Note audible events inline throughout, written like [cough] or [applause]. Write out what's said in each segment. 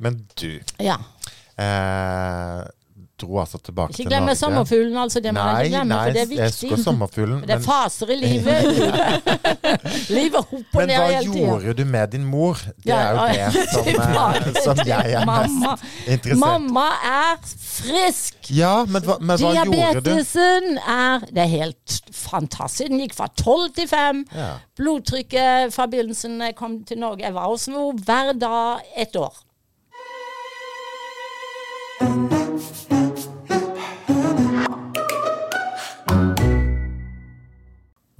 Men du Ja. eh, dro altså tilbake Ikke til glemme Norge. sommerfuglen, altså. Det jeg Nei, ikke glemme, nei, for det er jeg viktig. elsker sommerfuglen. Det er faser i livet. [laughs] [laughs] livet opp og men ned hva hele tida. gjorde du med din mor? Det Ja, er jo det som, [laughs] eh, som jeg er Mamma. mest interessert. Mamma er frisk! Ja, men hva, men hva gjorde du? Diabetesen er Det er helt fantastisk. Den gikk fra 12 til 5. Ja. Blodtrykket fra begynnelsen jeg kom til Norge Jeg var hos mor hver dag et år.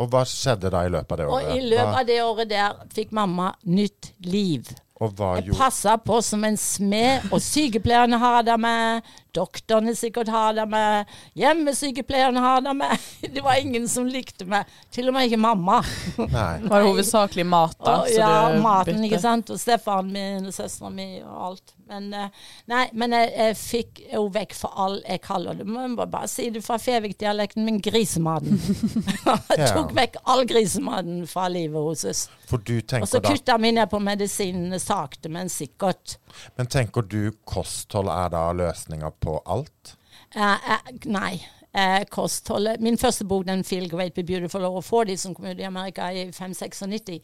Og hva skjedde da i løpet av det året? Og i løpet av det året der fikk mamma nytt liv. Og hva Jeg passa på som en smed, og sykepleierne hadde med. Doktorene sikkert har det med. Hjemmesykepleierne har det med. [laughs] Det var ingen som likte meg. Til og med ikke mamma. Nei. [laughs] Var det hovedsakelig mat, da? Og, så ja, du maten, bytte? ikke sant. Og stefaren min og søstera mi og alt. Men, eh, nei, men jeg, jeg fikk jo vekk for all jeg kaller det. Man må bare si det fra Fevik-dialekten, men grisematen. [laughs] jeg tok vekk all grisematen fra livet hos oss. Og så kutta vi ned på medisinene sakte, men sikkert. Men tenker du kosthold er da løsninga på alt? Eh, eh, nei. Eh, kostholdet Min første bok, den 'Feel Great Be Beautiful Over 40', som kom ut i Amerika i 596,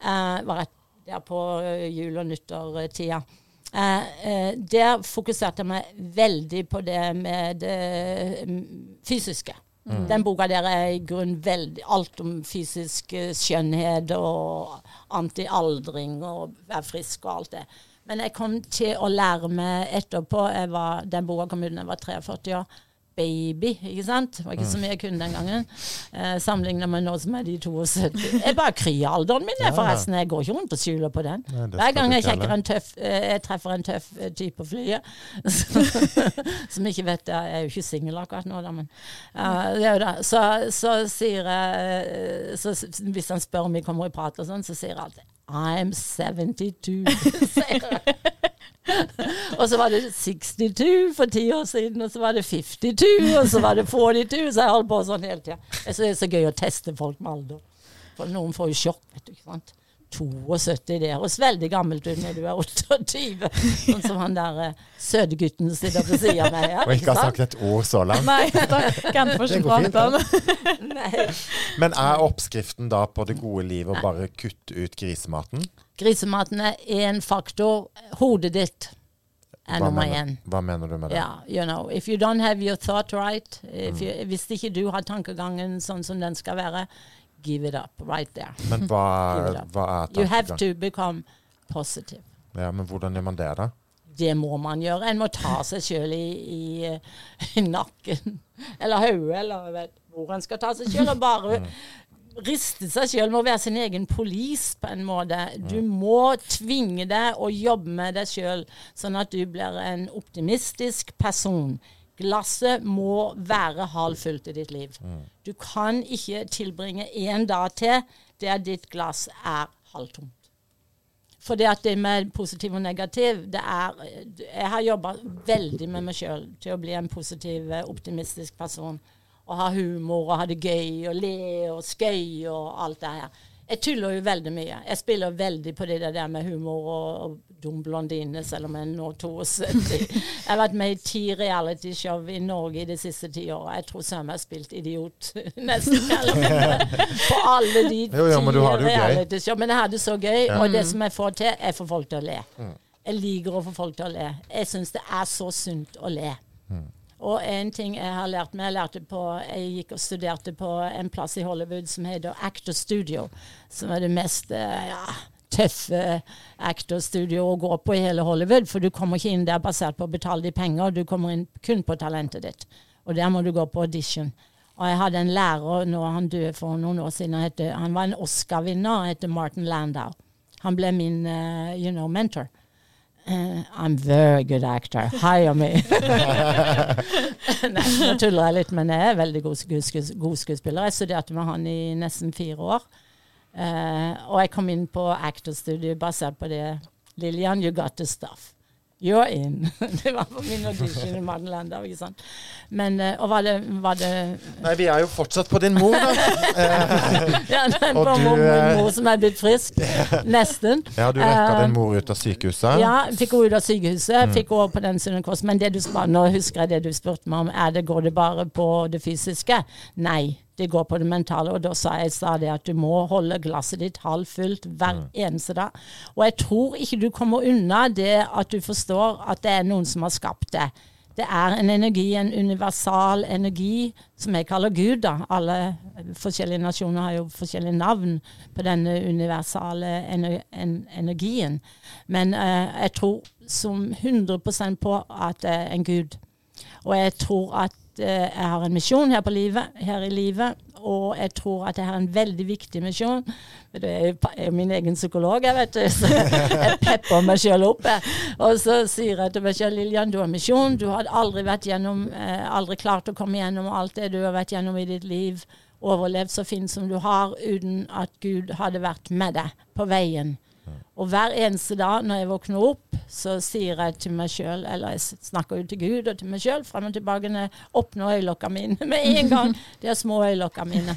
eh, var rett der på eh, jul- og nyttårtida. Eh, der fokuserte jeg meg veldig på det med det mm, fysiske. Den boka der er i grunn veldig alt om fysisk skjønnhet og antialdring og være frisk og alt det. Men jeg kom til å lære meg etterpå jeg var, Den boka kom ut da jeg var 43 år. Baby, ikke sant? Det var ikke så mye jeg kunne den gangen. Eh, Sammenligna med nå som er de 72. Jeg bare kryer alderen min, jeg, forresten. Jeg går ikke rundt og skjuler på den. Nei, Hver gang jeg, en tøff, eh, jeg treffer en tøff eh, type på flyet, [laughs] som ikke vet jeg er jo ikke singel akkurat nå, da, men uh. Så, så sier jeg eh, så, Hvis han spør om vi kommer i prat og sånn, så sier jeg alltid I'm 72, sier jeg. og så var det 62 for ti år siden, og så var det 52, og så var det 42, så jeg holdt på sånn hele tida. Jeg syns det er så gøy å teste folk med alder. For noen får jo sjokk, vet du. ikke sant? 72, det høres veldig gammelt ut når du er 28. Sånn som han der eh, søte sitter på sida av meg. Ja, Og ikke har sagt et ord så langt. Nei, da [laughs] kan jeg Det ikke går fint, prate om. [laughs] Nei. Men er oppskriften da på det gode livet å bare kutte ut grisematen? Grisematen er én faktor. Hodet ditt er Hva nummer én. hva mener du med det? Ja, you know, if you don't have your thought right, Mm. if you, hvis ikke du har tankegangen sånn som den skal være, give it up right there. Men hva, [laughs] hva er You have to become positive. Ja, men hvordan gjør man det, da? Det må man gjøre. En må ta seg sjøl i, i, i nakken. Eller hodet, eller vet hvor en skal ta seg sjøl. Og bare riste seg sjøl med å være sin egen polis, på en måte. Du må tvinge deg å jobbe med deg sjøl, sånn at du blir en optimistisk person. Glasset må være halvfullt i ditt liv. Du kan ikke tilbringe én dag til der ditt glass er halvtomt. For det at det med positiv og negativ det er, Jeg har jobba veldig med meg sjøl til å bli en positiv, optimistisk person. Og ha humor og ha det gøy og le og skøy og alt det her. Jeg tuller jo veldig mye. Jeg spiller veldig på det der med humor og, og dum blondine, selv om jeg nå 72. Jeg har vært med i ti realityshow i Norge i de siste ti åra. Jeg tror søren meg jeg har spilt idiot [laughs] nesten. På alle de ti jo, men du har det jo gøy. realityshow. Men jeg har det så gøy, og det som jeg får til, er å få folk til å le. Jeg liker å få folk til å le. Jeg syns det er så sunt å le. Og en ting jeg har lært meg, jeg lærte på Jeg gikk og studerte på en plass i Hollywood som heter Actor Studio, som er det mest eh, ja, tøffe actor studio å gå på i hele Hollywood. For du kommer ikke inn der basert på å betale de penger, du kommer inn kun på talentet ditt. Og der må du gå på audition. Og jeg hadde en lærer, nå er han døde for noen år siden, han, var en Oscar-vinner, han heter Martin Landau. Han ble min uh, you know, mentor. Eh, I'm very good actor. Hire me. [laughs] Nei, nå tuller jeg litt, men jeg er veldig god, skues- god skuespiller. Jeg studerte med han i nesten fire år. Uh, og jeg kom inn på actorstudio basert på det. Lillian, you got the stuff. You're in. [laughs] Det var på min audition i Madeland. ikke sant? Men, eh, og var det, var det Nei, vi er jo fortsatt på din mor, da. [laughs] Ja, den Og på du, mor, eh, mor som er blitt frisk. [laughs] Nesten. Ja, du Eh, din mor ut av sykehuset. Ja, fikk henne ut av sykehuset, fikk henne på den sunne kosten. Men det du, nå husker jeg det du spurte meg om, er det, går det bare på det fysiske? Nei, det går på det mentale. Og da sa jeg sa det at du må holde glasset ditt halvfullt hver eneste dag. Og jeg tror ikke du kommer unna det at du forstår at det er noen som har skapt det. Det er en energi, en universal energi, som jeg kaller Gud. da. Alle forskjellige nasjoner har jo forskjellige navn på denne universale ener en energien. Men eh, jeg tror som 100% på at det er en Gud. Og jeg tror at eh, jeg har en misjon her, her i livet. Og jeg tror at jeg har en veldig viktig misjon. Jeg er jo min egen psykolog, jeg vet du. Så jeg pepper meg sjøl opp. Og så sier jeg til meg sjøl Lillian, du har misjon. Du har aldri gjennom, eh, aldri klart å komme gjennom alt det du har vært gjennom i ditt liv. Overlevd så fint som du har, uten at Gud hadde vært med deg på veien. Og hver eneste dag når jeg våkner opp, så sier jeg til meg sjøl, eller jeg snakker jo til Gud og til meg sjøl, frem og tilbake når jeg åpner øyelokkene mine [laughs] med en [laughs] gang. De er små øyelokkene mine.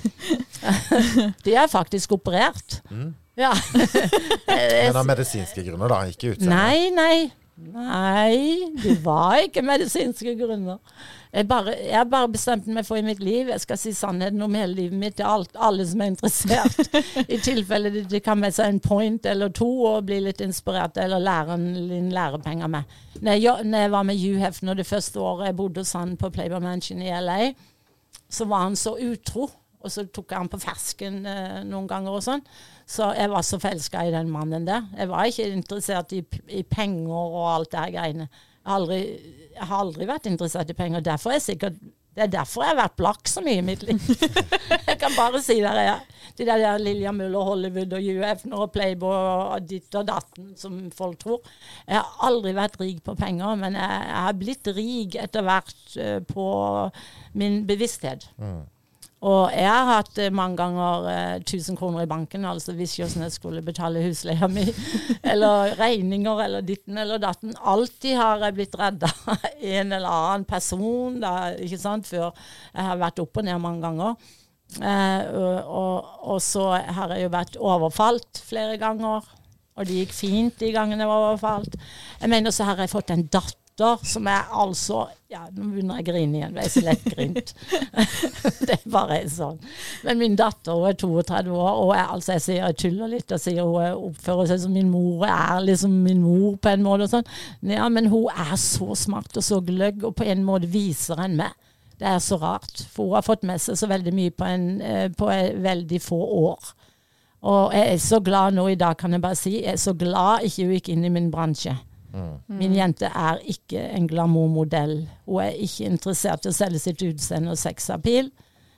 [laughs] De er faktisk operert. Ja. Men av medisinske grunner, da, ikke utseende. Nei, nei. Nei, det var ikke medisinske grunner. Jeg, bare, jeg bare bestemt meg for i mitt liv Jeg skal si sannheten om hele livet mitt til alt, alle som er interessert. I tilfelle de, de kan seg en point eller to og bli litt inspirert, eller lære en liten lærepenger med. Når jeg, når jeg var med Hugh Hefner det første året jeg bodde hos han på Playboy Mansion i LA, så var han så utro. Og så tok jeg han på fersken eh, noen ganger og sånn. Så jeg var så forelska i den mannen der. Jeg var ikke interessert i, i penger og alt det her greiene. Jeg har, aldri, jeg har aldri vært interessert i penger. Derfor er jeg sikkert det er derfor jeg har vært blakk så mye i mitt liv. [laughs] jeg kan bare si det. Jeg, de der, der Lilja Muller, Hollywood og UF og Playboy og ditt og datten, som folk tror. Jeg har aldri vært rik på penger, men jeg, jeg har blitt rik etter hvert uh, på min bevissthet. Og jeg har hatt eh, mange ganger eh, 1000 kroner i banken, altså hvis jeg skulle betale husleia mi, [laughs] eller regninger eller ditten eller datten. Alltid har jeg blitt redda [laughs] av en eller annen person, da, ikke sant, før jeg har vært opp og ned mange ganger. Eh, og, og, og så har jeg jo vært overfalt flere ganger, og det gikk fint de gangene jeg var overfalt. Jeg mener så har jeg fått en datter som er altså Ja, nå begynner jeg å grine igjen, jeg er så lettgrint. [laughs] det er bare sånn. Men min datter hun er 32 år, og jeg, altså jeg sier jeg tuller litt og sier hun er- oppfører seg som min mor, er liksom min mor på en måte og sånn. Ja, men hun er så smart og så gløgg, og på en måte viser en meg. Det er så rart, for hun har fått med seg så veldig mye på, en, eh, på veldig få år. Og jeg er så glad nå i dag, kan jeg bare si. Jeg er så glad ikke hun gikk inn i min bransje. Min jente er ikke en glamourmodell. Hun er ikke interessert i å selge sitt utseende og sexappeal.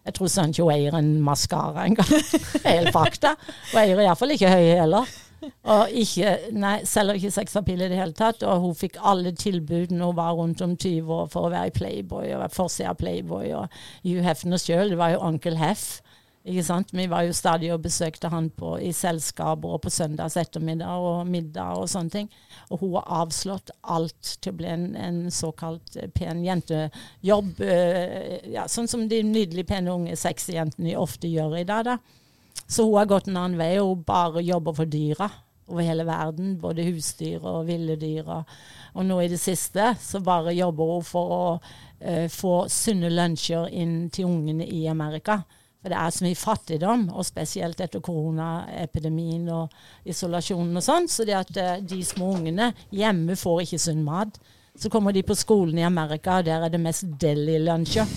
Jeg tror sånn ikke hun eier en maskara engang. [laughs] Helt fakta. Hun eier iallfall ikke høye heller. Og ikke, nei, selger ikke sexappeal i det hele tatt. Og hun fikk alle tilbudene hun var rundt om 20 år for å være i Playboy og være forsida av Playboy. Og Hugh Hefner sjøl, det var jo onkel Heff. Ikke sant? Vi var jo stadig og besøkte han på, i selskaper og på søndags ettermiddag og middag og sånne ting. Og hun har avslått alt til å bli en, en såkalt eh, pen jentejobb. eh, ja, sånn som de nydelig pene unge sexy jentene ofte gjør i dag. da. Så hun har gått en annen vei, og hun bare jobber for dyra over hele verden. Både husdyr og ville dyr. Og, og nå i det siste så bare jobber hun for å uh, få sunne lunsjer inn til ungene i Amerika. For det er så mye fattigdom, og spesielt etter koronaepidemien og isolasjonen og sånn. Så det at eh, de små ungene hjemme får ikke sunn mat. Så kommer de på skolen i Amerika, og der er det mest deli-lunsjer.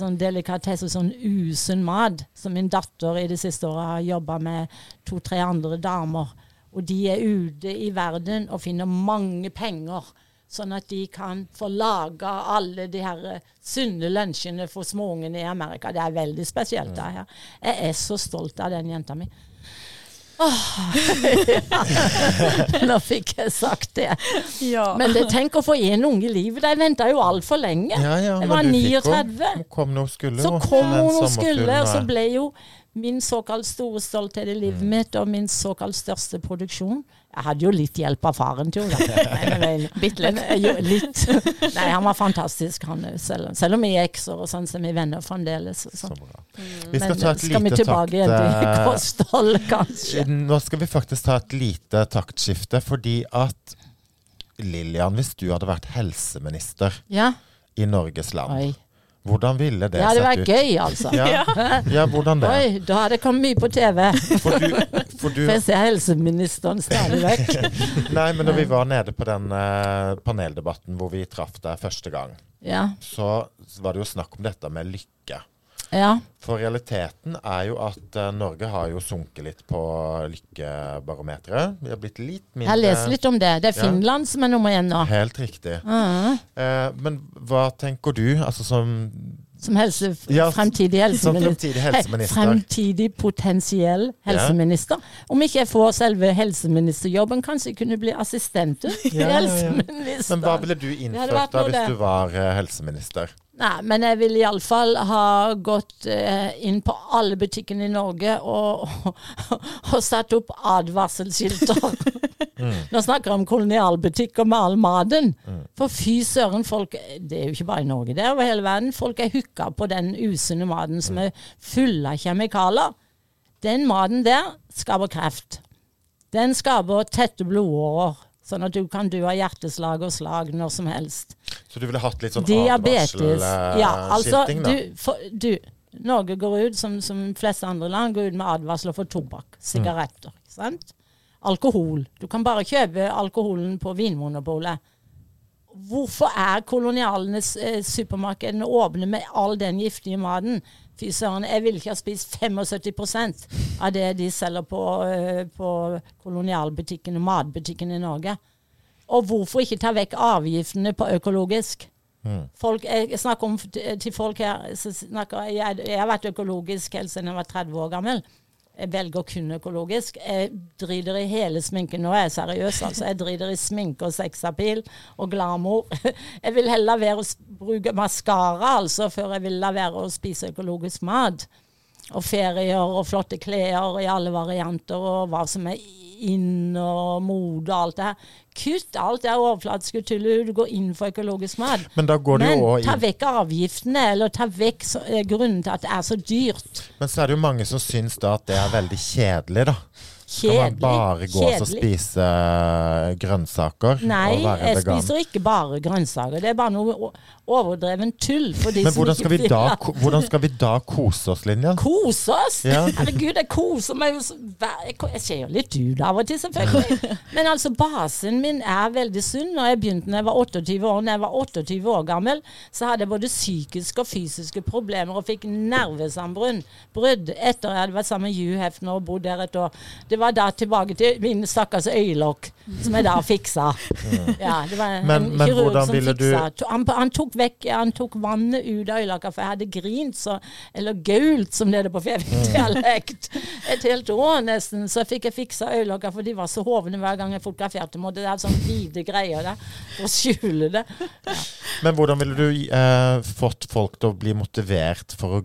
Sånn delikatesse, sånn usunn mat. Som min datter i det siste året har jobba med to-tre andre damer. Og de er ute i verden og finner mange penger. Sånn at de kan få laga alle de her eh, sunne lunsjene for småungene i Amerika. Det er veldig spesielt. det her. Jeg er så stolt av den jenta mi. Åh, ja. [laughs] Nå fikk jeg sagt det. Ja. Men det, tenk å få en unge i livet. De venta jo altfor lenge. Ja, ja, Jeg var 39. Hun kom når hun skulle. Så hun, kom hun og sommerfuglen skulle, og så ble jo min såkalt store stolthet i livet Mm. mitt, og min såkalt største produksjon. Jeg hadde jo litt hjelp av faren til jeg. [laughs] Bitte litt. Men, jo, litt. [laughs] Nei, han var fantastisk, han òg. Selv, selv om vi er ekser og sånn, så er vi venner fremdeles. Så bra. Vi skal Men ta et skal vi lite tilbake igjen til [laughs] kosthold, kanskje? Nå skal vi faktisk ta et lite taktskifte, fordi at Lillian, hvis du hadde vært helseminister Ja. i Norges land, Oi. Hvordan ville det Det hadde sett vært ut? gøy, altså. [laughs] Ja, ja, hvordan det? Oi, da hadde det kommet mye på TV. For du, for du [laughs] For jeg ser helseministeren stadig vekk. [laughs] Nei, men når vi var nede på den uh, paneldebatten hvor vi traff deg første gang, Ja. så var det jo snakk om dette med lykke. Ja. For realiteten er jo at uh, Norge har jo sunket litt på lykkebarometeret. Vi har blitt litt mindre Jeg lest litt om det. Det er Ja. Finland som er nummer én nå. Helt riktig. Mhm. Eh, men hva tenker du, altså som, Som helse, Ja, fremtidig helseminister. fremtidig helseminister? Fremtidig potensiell helseminister. Om ikke jeg får selve helseministerjobben, kanskje jeg kunne bli assistent til Ja, ja, ja. Men hva ville du innført da hvis du var eh, helseminister? Nei, men jeg vil iallfall ha gått eh, inn på alle butikkene i Norge og, og, [laughs] og satt opp advarselskilter. [laughs] Nå snakker jeg om kolonialbutikker med all maten. For fy søren, folk Det er jo ikke bare i Norge, det er over hele verden. Folk er hooka på den usunne maten som er full av kjemikalier. Den maten der skaper kreft. Den skaper tette blodårer, sånn at du kan du ha hjerteslag og slag når som helst. Så du ville hatt litt sånn Diabetes. Ja, altså, da? du, for, du Norge går ut, som, som fleste andre land, går ut med advarsler for tobakk, sigaretter. Mm. sant? Alkohol. Du kan bare kjøpe alkoholen på Vinmonopolet. Hvorfor er kolonialenes eh, supermarkedene åpne med all den giftige maten? Fy søren, jeg ville ikke ha spist 75 av det de selger på, på kolonialbutikken og matbutikken i Norge. Og hvorfor ikke ta vekk avgiftene på økologisk? Folk, jeg snakker om til folk her så snakker, jeg, jeg har vært økologisk helt siden jeg var 30 år gammel. Jeg velger kun økologisk. Jeg driter i hele sminken. Nå er jeg seriøs, altså. Jeg driter i sminke og sexappeal og glamour. [laughs] Jeg vil heller være å bruke maskara, altså, før jeg vil la være å spise økologisk mat. Og ferier og flotte klær i alle varianter, og hva som er inn og mode og alt det her. Kutt alt det overflatiske tullet. Du går inn for økologisk mat. Men da går det Men ta vekk avgiftene, eller ta vekk så, eh, grunnen til at det er så dyrt. Men så er det jo mange som syns da at det er veldig kjedelig, da. Kjedelig. Skal man bare gå og spise eh, grønnsaker Nei, og være jeg vegan? spiser ikke bare grønnsaker. Det er bare noe overdreven tull. For Men hvordan skal, vi da, hvordan skal vi da kose oss, Linja? Kose oss! Ja. [laughs] Herregud, jeg koser meg jo så Jeg, ser jo litt ut av og til, selvfølgelig. [laughs] Men altså, basen min er veldig sunn. Når jeg begynte da jeg var 28 år, når jeg var 28 år gammel, så hadde jeg både psykiske og fysiske problemer og fikk nervesambrudd brudd etter jeg hadde vært sammen med Hugh Hefner og bodd der et år. Det var da tilbake til mine stakkars øyelokk, som jeg da fiksa. Ja, det var en men kirurg hvordan som du- fiksa. To- Han, han, tok vekk, han tok vannet ut av øyelokka, for jeg hadde grint så Eller gault, som det er på Fevik-dialekt. Et helt år nesten. Så fikk jeg fiksa øyelokka, for de var så hovne hver gang jeg fotograferte. Det er sånn hvite greier der for å skjule det. Men hvordan ville du eh, fått folk til å bli motivert for å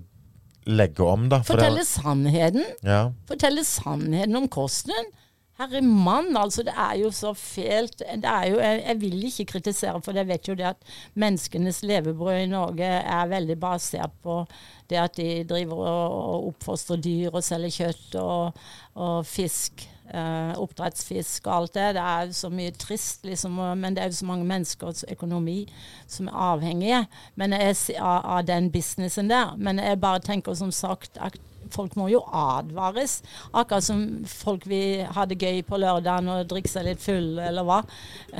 legge om, da? For det- Fortelle sannheten. ja. Fortelle sannheten om kosten. Herre mann, altså. Det er jo så fælt. Jo, jeg, jeg vil ikke kritisere, for jeg vet jo det at menneskenes levebrød i Norge er veldig basert på det at de driver og, og oppfostrer dyr og selger kjøtt og, og fisk. eh, oppdrettsfisk og alt det. Det er jo så mye trist, liksom, men det er jo så mange menneskers økonomi som er avhengige jeg, av, av den businessen der. Men jeg bare tenker som sagt at folk må jo advares. Akkurat som folk vil ha det gøy på lørdagen og drikke seg litt full, eller hva.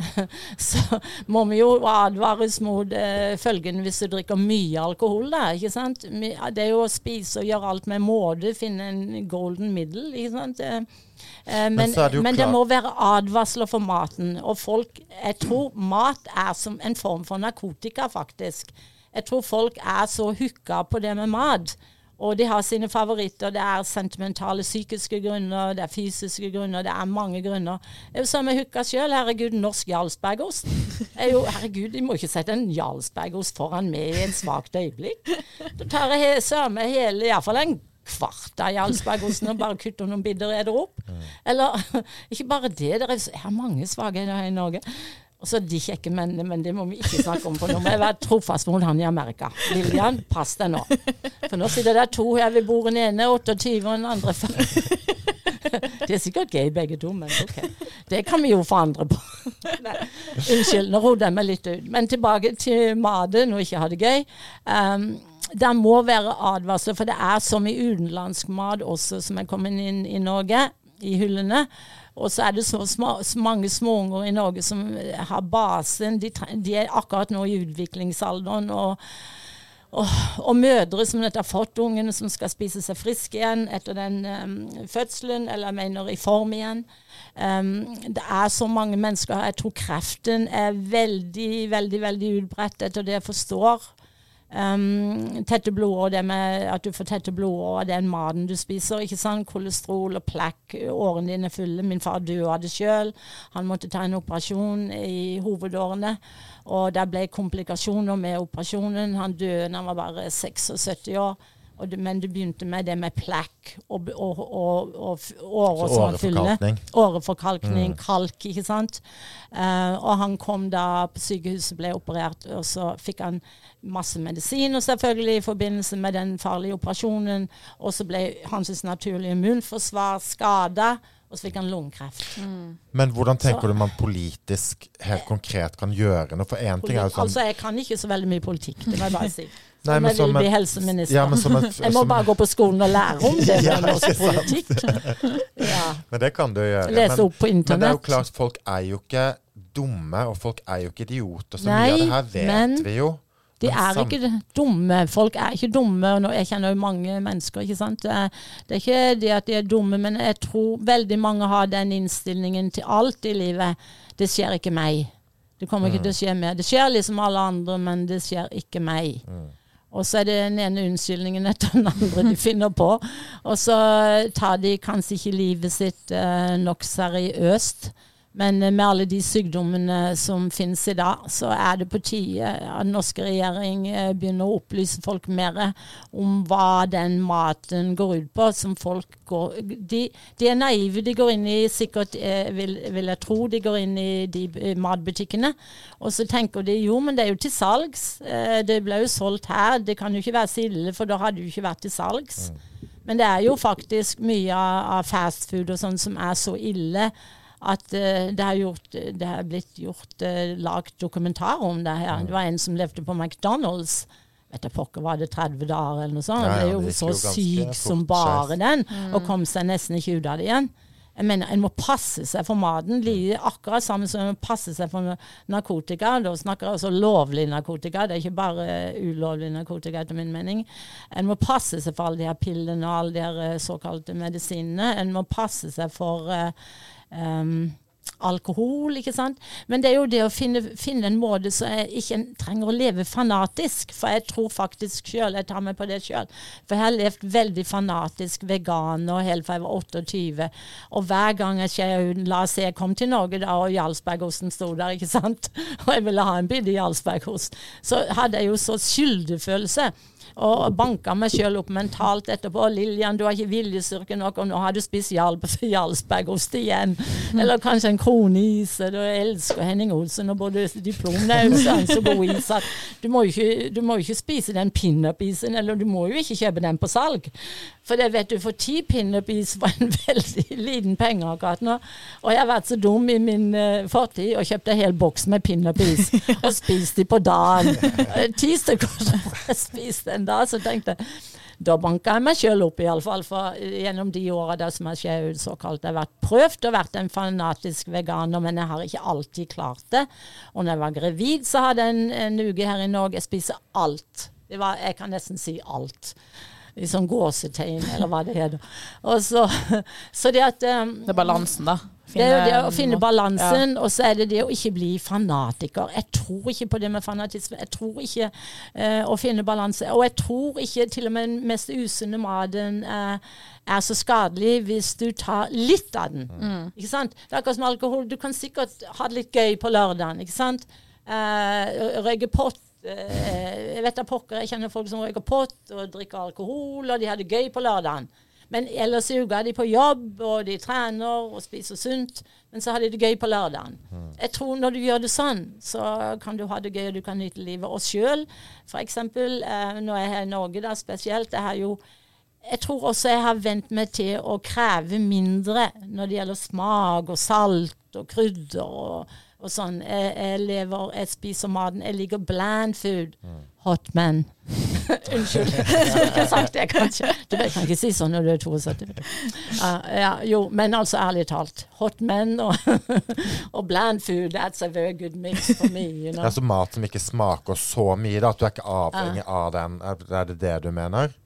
[laughs] Så må vi jo advares mot eh, følgene hvis du drikker mye alkohol. Da, ikke sant? Det er jo å spise og gjøre alt med måte, finne en golden middle. Ikke sant? Eh, eh, men, er det men det må være advarsler for maten. Og folk Jeg tror mat er som en form for narkotika, faktisk. Jeg tror folk er så hooka på det med mat. Og de har sine favoritter. Det er sentimentale psykiske grunner, det er fysiske grunner, det er mange grunner. Det er som jeg hooka sjøl. Herregud, norsk jarlsbergost. Er jo, herregud, de må ikke sette en jarlsbergost foran meg i en svakt øyeblikk. Da tar jeg sømme hele, iallfall en kvart av Jarlsbergosten og bare kutter noen bidder og eter opp. Eller [laughs] ikke bare det, det er, er mange her i Norge. Så de kjekke mennene, men det må vi ikke snakke om. For nå må jeg være trofast mot han i Amerika. Lillian, pass deg nå. For nå sitter det to her ved bordet, den ene 28 og den andre 40. De er sikkert gay begge to, men ok. Det kan vi jo forandre på. Nei, unnskyld, nå rodde jeg meg litt ut. Men tilbake til Made, når jeg ikke har det gøy. Um, det må være advarsler, for det er som i utenlandsk mat også, som er kommet inn i Norge, i hyllene. Og så er det så, små, så mange småunger i Norge som har basen. De, de er akkurat nå i utviklingsalderen. og og, og mødre som nettopp har fått ungene, som skal spise seg friske igjen etter den um, fødselen, eller jeg mener i form igjen. Um, det er så mange mennesker. Jeg tror kreften er veldig, veldig veldig utbredt, etter det jeg forstår. Um, tette blodårer, det med at du får tette blodårer den maten du spiser. ikke sant? Kolesterol og plekk, årene dine er fulle. Min far døde av det sjøl. Han måtte ta en operasjon i hovedårene. Og det ble komplikasjoner med operasjonen. Han døde da han var bare 76 år. Og det, men det begynte med det med plekk og, og, og, og årer som var fulle. åreforkalkning. Mm. kalk, ikke sant. Uh, og han kom da på sykehuset, ble operert, og så fikk han masse medisiner selvfølgelig i forbindelse med den farlige operasjonen. Og så ble hans naturlige immunforsvar skada, og så fikk han lungekreft. Men hvordan tenker Så- du man politisk helt konkret kan gjøre noe? For én ting er jo sånn Altså, jeg kan ikke så veldig mye politikk, det må jeg bare si. Nei, Som men jeg som vil bli helseminister. Ja, men som et- [laughs] jeg må som- bare gå på skolen og lære om det [laughs] Ja, norsk politikk. [laughs] Ja. Men det kan du gjøre. Lese opp på men det er jo klart, folk er jo ikke dumme, og folk er jo ikke idioter. Så Nei, mye av det her vet men vi jo. De er ikke dumme. Folk er ikke dumme. og Jeg kjenner jo mange mennesker. ikke sant? Det er, det er ikke det at de er dumme, men jeg tror veldig mange har den innstillingen til alt i livet. Det skjer ikke meg. Det kommer ikke til å skje meg. Det skjer liksom alle andre, men det skjer ikke meg. Og så er det den ene unnskyldningen etter den andre de finner på. Og så tar de kanskje ikke livet sitt eh, nok seriøst. Men eh, med alle de sykdommene som finnes i dag, så er det på tide at den norske regjering eh, begynner å opplyse folk mer om hva den maten går ut på. Som folk går De, de er naive. De går inn i sikkert, eh, vil, vil jeg tro, de går inn i de matbutikkene. Og så tenker de jo, men det er jo til salgs. Det ble jo solgt her. Det kan jo ikke være så ille, for da hadde det jo ikke vært til salgs. Men det er jo faktisk mye av, av fastfood og sånn som er så ille at eh, det, har gjort, det har blitt gjort uh, lagt dokumentar om det her. Det var en som levde på McDonald's. Vet jeg pokker, var det 30 dager eller noe sånt? Ja, ja, det så jo ganske syk som bare den, og kom seg nesten ikke ut av det igjen. Jeg mener, En må passe seg for maten. Like akkurat samme som en må passe seg for narkotika. Da snakker jeg også lovlig narkotika, det er ikke bare ulovlig narkotika, etter min mening. En må passe seg for alle de her pillene og alle de her eh, såkalte medisinene. En må passe seg for eh, em, alkohol, ikke sant. Men det er jo det å finne, finne en måte så jeg ikke trenger å leve fanatisk. For jeg tror faktisk sjøl, jeg tar meg på det sjøl, for jeg har levd veldig fanatisk veganer helt fra jeg var 28. Og hver gang jeg skjer La oss si jeg kom til Norge da, og Jarlsbergosten sto der, ikke sant. [laughs] Og jeg ville ha en bit Jarlsbergost. Så hadde jeg jo så skyldefølelse og banka meg sjøl opp mentalt etterpå. 'Lillian, du har ikke viljestyrke nok, og nå har du Jarlsbergost igjen.' Eller kanskje en kroneis. Du elsker Henning Olsen og både diplom du må jo ikke, du må ikke spise den pinup-isen, eller du må jo ikke kjøpe den på salg. For det vet du, for ti pinup-is var en [laughs] veldig liten penge akkurat nå. Og jeg har vært så dum i min uh, fortid og kjøpte en hel boks med pinup-is [laughs] og spist de på dagen. [laughs] Eh, Ti stykker jeg spiste en dag, så tenkte jeg da banka jeg meg sjøl opp, iallfall. For gjennom de åra som har skjedd såkalt Jeg har vært prøvd å være en fanatisk veganer, men jeg har ikke alltid klart det. Og når jeg var gravid, så hadde jeg en, en uke her i Norge jeg spiser alt. Var, jeg kan nesten si alt. I sånn gåsetegn, eller hva det heter. Så, [laughs] så det at um, Det er balansen, da. det er jo det å finne balansen, balansen, og så er det det å ikke bli fanatiker. Jeg tror ikke på det med fanatisme. Jeg tror ikke uh, å finne balanse. Og jeg tror ikke til og med den mest usunne maten uh, er så skadelig hvis du tar litt av den. Ikke sant? Det er akkurat som alkohol. Du kan sikkert ha det litt gøy på lørdagen. ikke sant? Uh, røyke pott Jeg vet da pokker, jeg kjenner folk som røyker pott og drikker alkohol, og de har det gøy på lørdagen. Men ellers i uka er de på jobb, og de trener og spiser sunt. Men så har de det gøy på lørdagen. Jeg tror når du gjør det sånn, så kan du ha det gøy, og du kan nyte livet. Og sjøl, f.eks. Eh, når jeg er i Norge da spesielt, jeg har jo jeg tror også jeg har vent meg til å kreve mindre når det gjelder smak og salt og krydder og, og sånn. Jeg, jeg lever, jeg spiser maten. Jeg liker bland food. Hot man. [laughs] Unnskyld. [laughs] Jeg skulle ikke sagt det, kanskje. Du vet, kan ikke si sånn når du er 72. Uh, [laughs] ja, jo, men altså ærlig talt. Hot men og, og bland food, that's a very good mix for me. You Det know? er altså mat som ikke smaker så mye, da, at du er ikke avhengig av den. Er det det du mener?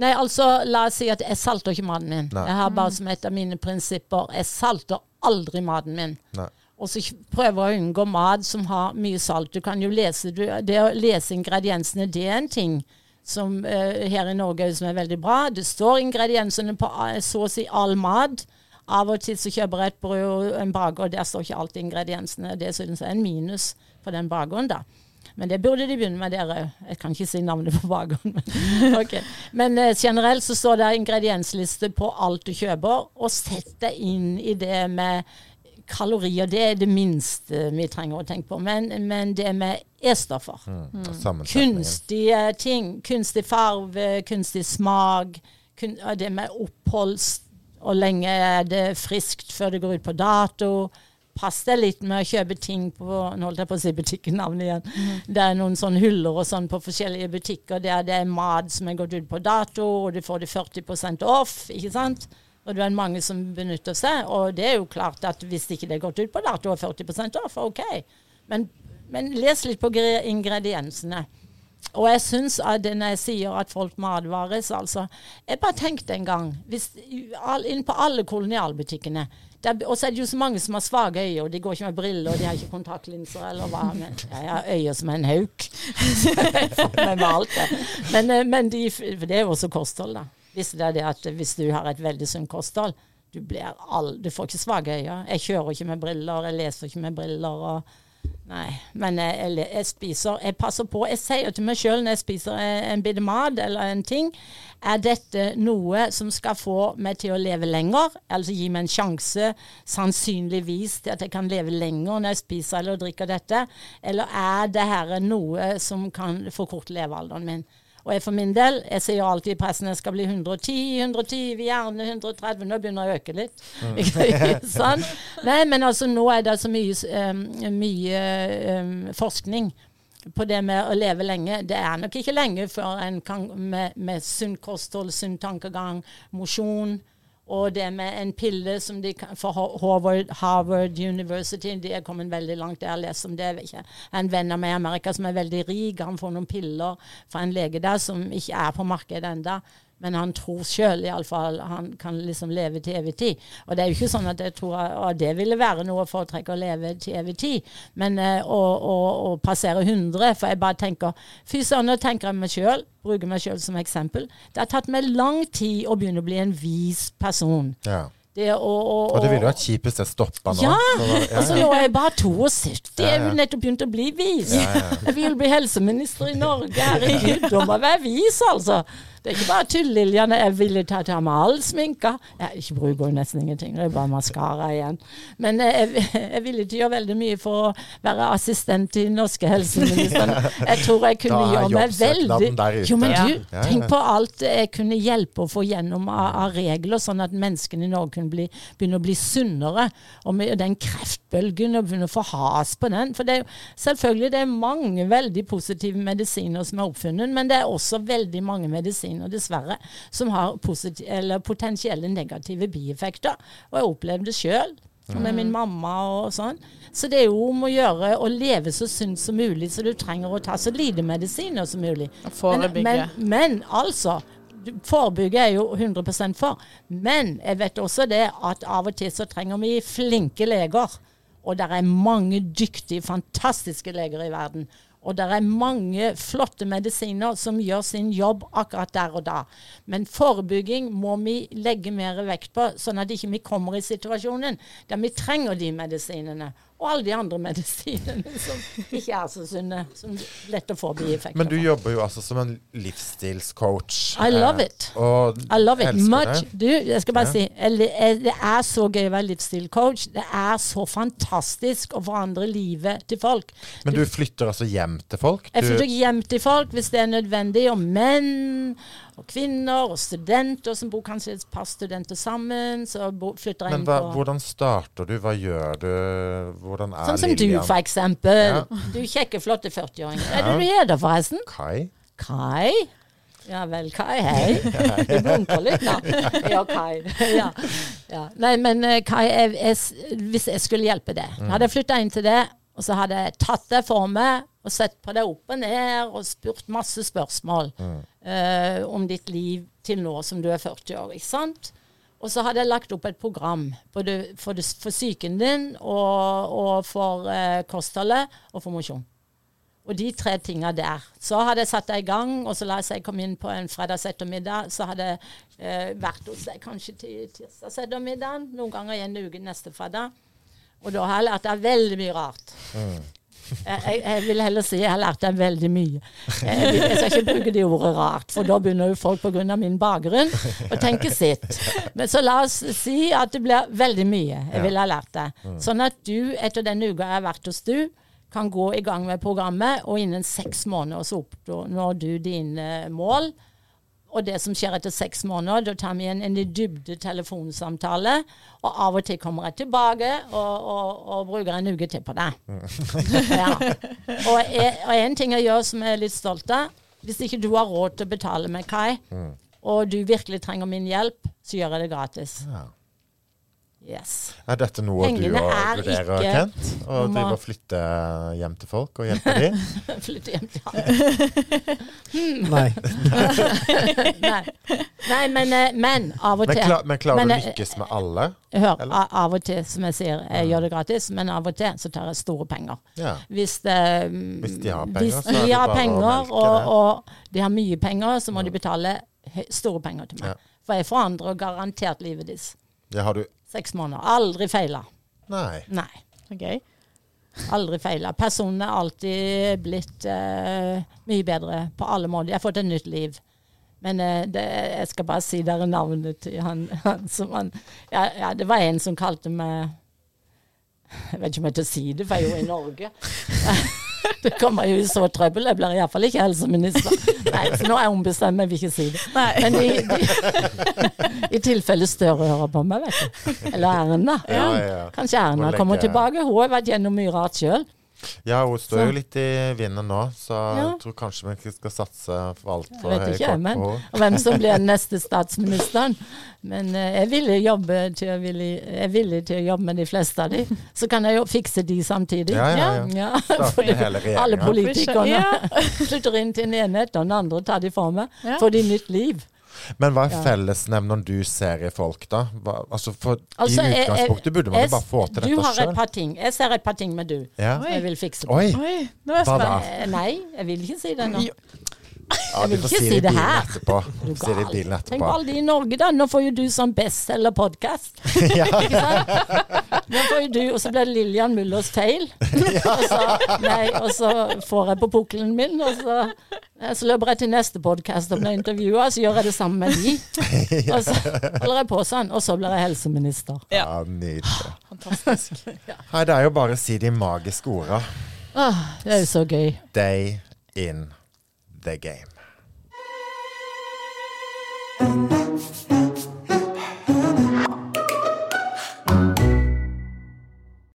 Nei, altså, la oss si at jeg salter ikke maten min. Nei. Jeg har bare som et av mine prinsipper Jeg salter aldri maten min. Nei. Og så prøver jeg å unngå mat som har mye salt. Du kan jo lese du, Det å lese ingrediensene, det er en ting som uh, her i Norge som er veldig bra. Det står ingrediensene på eh, så å si all mat. Av og til så kjøper jeg et brød og en baker, og der står ikke alltid ingrediensene. Det synes jeg er en minus for den bakeren, da. Men det burde de begynne med, dere. Jeg kan ikke si navnet på bakeren. Men, [laughs] okay. men eh, generelt så står det ingrediensliste på alt du kjøper, og sett deg inn i det med kalorier. Det er det minste vi trenger å tenke på. Men, men det med E-stoffer. Mm. mm. Kunstige ting. Kunstig farve, kunstig smak. Kun, det med opphold. Og lenge er det friskt før det går ut på dato. Pass deg litt med å kjøpe ting på Nå holdt jeg på å si butikknavnet igjen. Det er noen sånne huller og sånn på forskjellige butikker der det er mat som er gått ut på dato, og du får det 40% off. ikke sant? Og det er mange som benytter seg. Og det er jo klart at hvis ikke det er gått ut på dato og 40% off, OK. Men, men les litt på ingrediensene. Og jeg syns at når jeg sier at folk må advares, altså Jeg bare tenkte en gang hvis, Inn på alle kolonialbutikkene Og så er det jo så mange som har svake øyne, og de går ikke med briller, og de har ikke kontaktlinser eller hva. Men jeg har øyne som en hauk. [laughs] Det. Men, eh, men de, det er jo også kosthold, da. Visste dere det at hvis du har et veldig sunt kosthold, du, all, du får ikke svake øyne. Jeg kjører ikke med briller, jeg leser ikke med briller. og Nei, men jeg, jeg, jeg spiser Jeg passer på. Jeg sier til meg sjøl når jeg spiser en, bit mat eller en ting Er dette noe som skal få meg til å leve lenger? Altså gi meg en sjanse, sannsynligvis, til at jeg kan leve lenger når jeg spiser eller drikker dette? Eller er det her noe som kan forkorte levealderen min? Og jeg for min del, jeg sier alltid i pressen jeg skal bli 110, 110, vi gjerne 130. Nå begynner jeg å øke litt. Mm. [laughs] sånn. Nei, men altså nå er det så mye, um, mye um, forskning på det med å leve lenge. Det er nok ikke lenge før en kan med, med sunt kosthold, sunn tankegang, mosjon. Og det med en pille som de kan, for Harvard, Harvard University De er kommet veldig langt. Jeg har lest om det. Ikke. En venn av meg i Amerika som er veldig rik, han får noen piller fra en lege der som ikke er på markedet enda Men han tror sjøl iallfall han kan liksom leve til evig tid. Og det er jo ikke sånn at jeg tror at det ville være noe å foretrekke å leve til evig tid. Men eh, å, å, å passere 100 For jeg bare tenker Fy søren, nå tenker jeg meg sjøl bruker meg sjøl som eksempel. Det har tatt meg lang tid å begynne å bli en vis person. Ja. Det å, å, Og det ville vært kjipest det stoppa nå. Ja, Så ja, ja, altså nå er jeg bare 72. Jeg er jo nettopp begynt å bli vis. Jeg vil bli helseminister i Norge. Herregud, da må jeg være vis, altså. Det er ikke bare tull-Lillian. Jeg ville tatt til meg all sminka. Jeg ikke bruker jo nesten ingenting, det er bare maskara igjen. Men eh, jeg, jeg ville ikke gjøre veldig mye for å være assistent til norske helseministeren. Jeg tror jeg kunne gjøre meg veldig. Jo, men du, tenk på alt jeg kunne hjelpe å få gjennom av, av regler, sånn at menneskene i Norge kunne bli, begynne å bli sunnere. Og med den kreftbølgen, og begynne å få has på den. For det er jo selvfølgelig det er mange veldig positive medisiner som er oppfunnet, men det er også veldig mange medisiner, dessverre, som har eller potensielle negative bieffekter. Og jeg opplevde det sjøl. Med min mamma og sånn. Så det er jo om å gjøre å leve så sunt som mulig, så du trenger å ta så lite medisiner som mulig. Men, men, men altså Forebygge er jo 100% for. Men jeg vet også det at av og til så trenger vi flinke leger. Og det er mange dyktige, fantastiske leger i verden. Og det er mange flotte medisiner som gjør sin jobb akkurat der og da. Men forebygging må vi legge mer vekt på, sånn at ikke vi kommer i situasjonen der vi trenger de medisinene. Og alle de andre medisinene som ikke er så sunne. Som lett å få bieffekter Men du jobber jo altså som en livsstilscoach. I love eh, it. Og I love it much. det. Du, jeg skal bare Ja. si, det er så gøy å være livsstilscoach. Det er så fantastisk å forandre livet til folk. Men du flytter altså hjem til folk? Jeg flytter hjem til folk hvis det er nødvendig, og menn og kvinner og studenter som bor kanskje et par studenter sammen. Så flytter jeg inn på Men hvordan starter du? Hva gjør du? Hvordan er Sånn som du, for eksempel. Ja. Du kjekke, flotte 40-åring. Ja. Er det du heter, forresten? Kai? Kai? Ja vel, Kai. Hei. [laughs] Du blunker litt nå. Ja, Kai. [laughs] Ja. Ja. Nei, men eh, Kai, jeg, jeg, hvis jeg skulle hjelpe deg, hadde jeg flytta inn til det, og så hadde jeg tatt det for meg og sett på det opp og ned og spurt masse spørsmål eh, om ditt liv til nå som du er 40 år. ikke sant? Og så hadde jeg lagt opp et program både for, det, for psyken din og, og for eh, kostholdet og for mosjon. Og de tre tinga der. Så hadde jeg satt deg i gang, og så la jeg seg komme inn på en fredags ettermiddag. Så hadde jeg eh, vært hos deg kanskje til tirsdags ettermiddag, noen ganger i uken uke neste fredag. Og da har jeg lært deg veldig mye rart. Jeg, jeg, jeg vil heller si jeg har lært deg veldig mye. Jeg, jeg skal ikke bruke det ordet rart, for da begynner jo folk pga. min bakgrunn å tenke sitt. Men så la oss si at det blir veldig mye jeg ville ha lært deg. Sånn at du etter den uka jeg har vært hos du, kan gå i gang med programmet, og innen seks måneder så oppnår du dine mål. Og det som skjer etter seks måneder, da tar vi en, en dybde telefonsamtale. Og av og til kommer jeg tilbake og, og, og bruker en uke til på det. [laughs] Ja. Og, jeg, og en ting jeg gjør som jeg er litt stolt av, hvis ikke du har råd til å betale med Kai, og du virkelig trenger min hjelp, så gjør jeg det gratis. Ja. Yes. Er dette noe du Pengene òg er vurderer, ikke Kent? Å drive og flytte hjem til folk og hjelpe dem? [laughs] Flytte hjem til han. [laughs] Nei. [laughs] Nei. Nei, men, eh, men av og Men, til klar, men klarer Men, du å eh, lykkes med alle? Hør, Eller? av og til, som jeg sier, jeg gjør det gratis, men av og til så tar jeg store penger. Ja. Hvis, det, Hvis de har penger, hvis så er de har bare å penger, melke og, det. og de har mye penger, så må de betale store penger til meg. Ja. For jeg forandrer garantert livet deres. Ja, har du Seks måneder. Aldri feila. Nei. Nei. Okay. Aldri feila. Personen er alltid blitt uh, mye bedre på alle måter. Jeg har fått et nytt liv. Men uh, det, jeg skal bare si dere navnet til han, [laughs] han som han ja, ja, det var en som kalte meg Jeg vet ikke om jeg tør si det, for jeg er jo i Norge. [laughs] [laughs] Det kommer jo i så trøbbel. Jeg blir iallfall ikke helseminister. Nei, så nå er hun bestemt, jeg vil ikke si det. Nei. Men i, i, [laughs] i tilfelle Støre hører på meg, vet du. Eller Erna. Ja, ja, ja. Kanskje Erna kommer tilbake. Hun har vært gjennom mye rart sjøl. Ja, hun står Så- jo litt i vinden nå, så Ja. jeg tror kanskje vi ikke skal satse for altfor høye ikke, kort men, på og hvem som blir den [laughs] neste statsministeren. Men uh, jeg, ville jobbe til, jeg, ville, jeg er villig til å jobbe med de fleste av de. Så kan jeg jo fikse de samtidig. Ja, ja, ja. Ja, Starte fordi. Alle politikerne Ja. [laughs] flytter inn til den ene etter den andre, tar de for meg. Ja. Får de nytt liv. Men hva er Ja. fellesnevneren du ser i folk, da? Hva, altså for Altså, I jeg- jeg- utgangspunktet burde man jo bare få til Du har har et par ting. Jeg ser et par ting med du. Ja. som Jeg vil fikse på. Oi! Oi, nå er jeg Hva da? Eh, Nei, jeg vil ikke si det nå. Ja, du får si det i bilen her. etterpå. Er du Si det i bilen etterpå. Tenk på alle de i Norge, da. Nå får jo du sånn bestselgerpodkast. [laughs] Ja. Nå får jo du, og så blir det Lillian Mullers feil. [laughs] Og, så, nei, og så får jeg på pukkelen min, og så, eh, så løper jeg til neste podkast og blir intervjua, så gjør jeg det samme med de. [laughs] Og så holder jeg på sånn, og så blir jeg helseminister. Ja. Ja, nydelig. [gasps] Fantastisk. Nei, det er jo bare å si de magiske orda. Ah, det er jo så gøy. Stay in the game.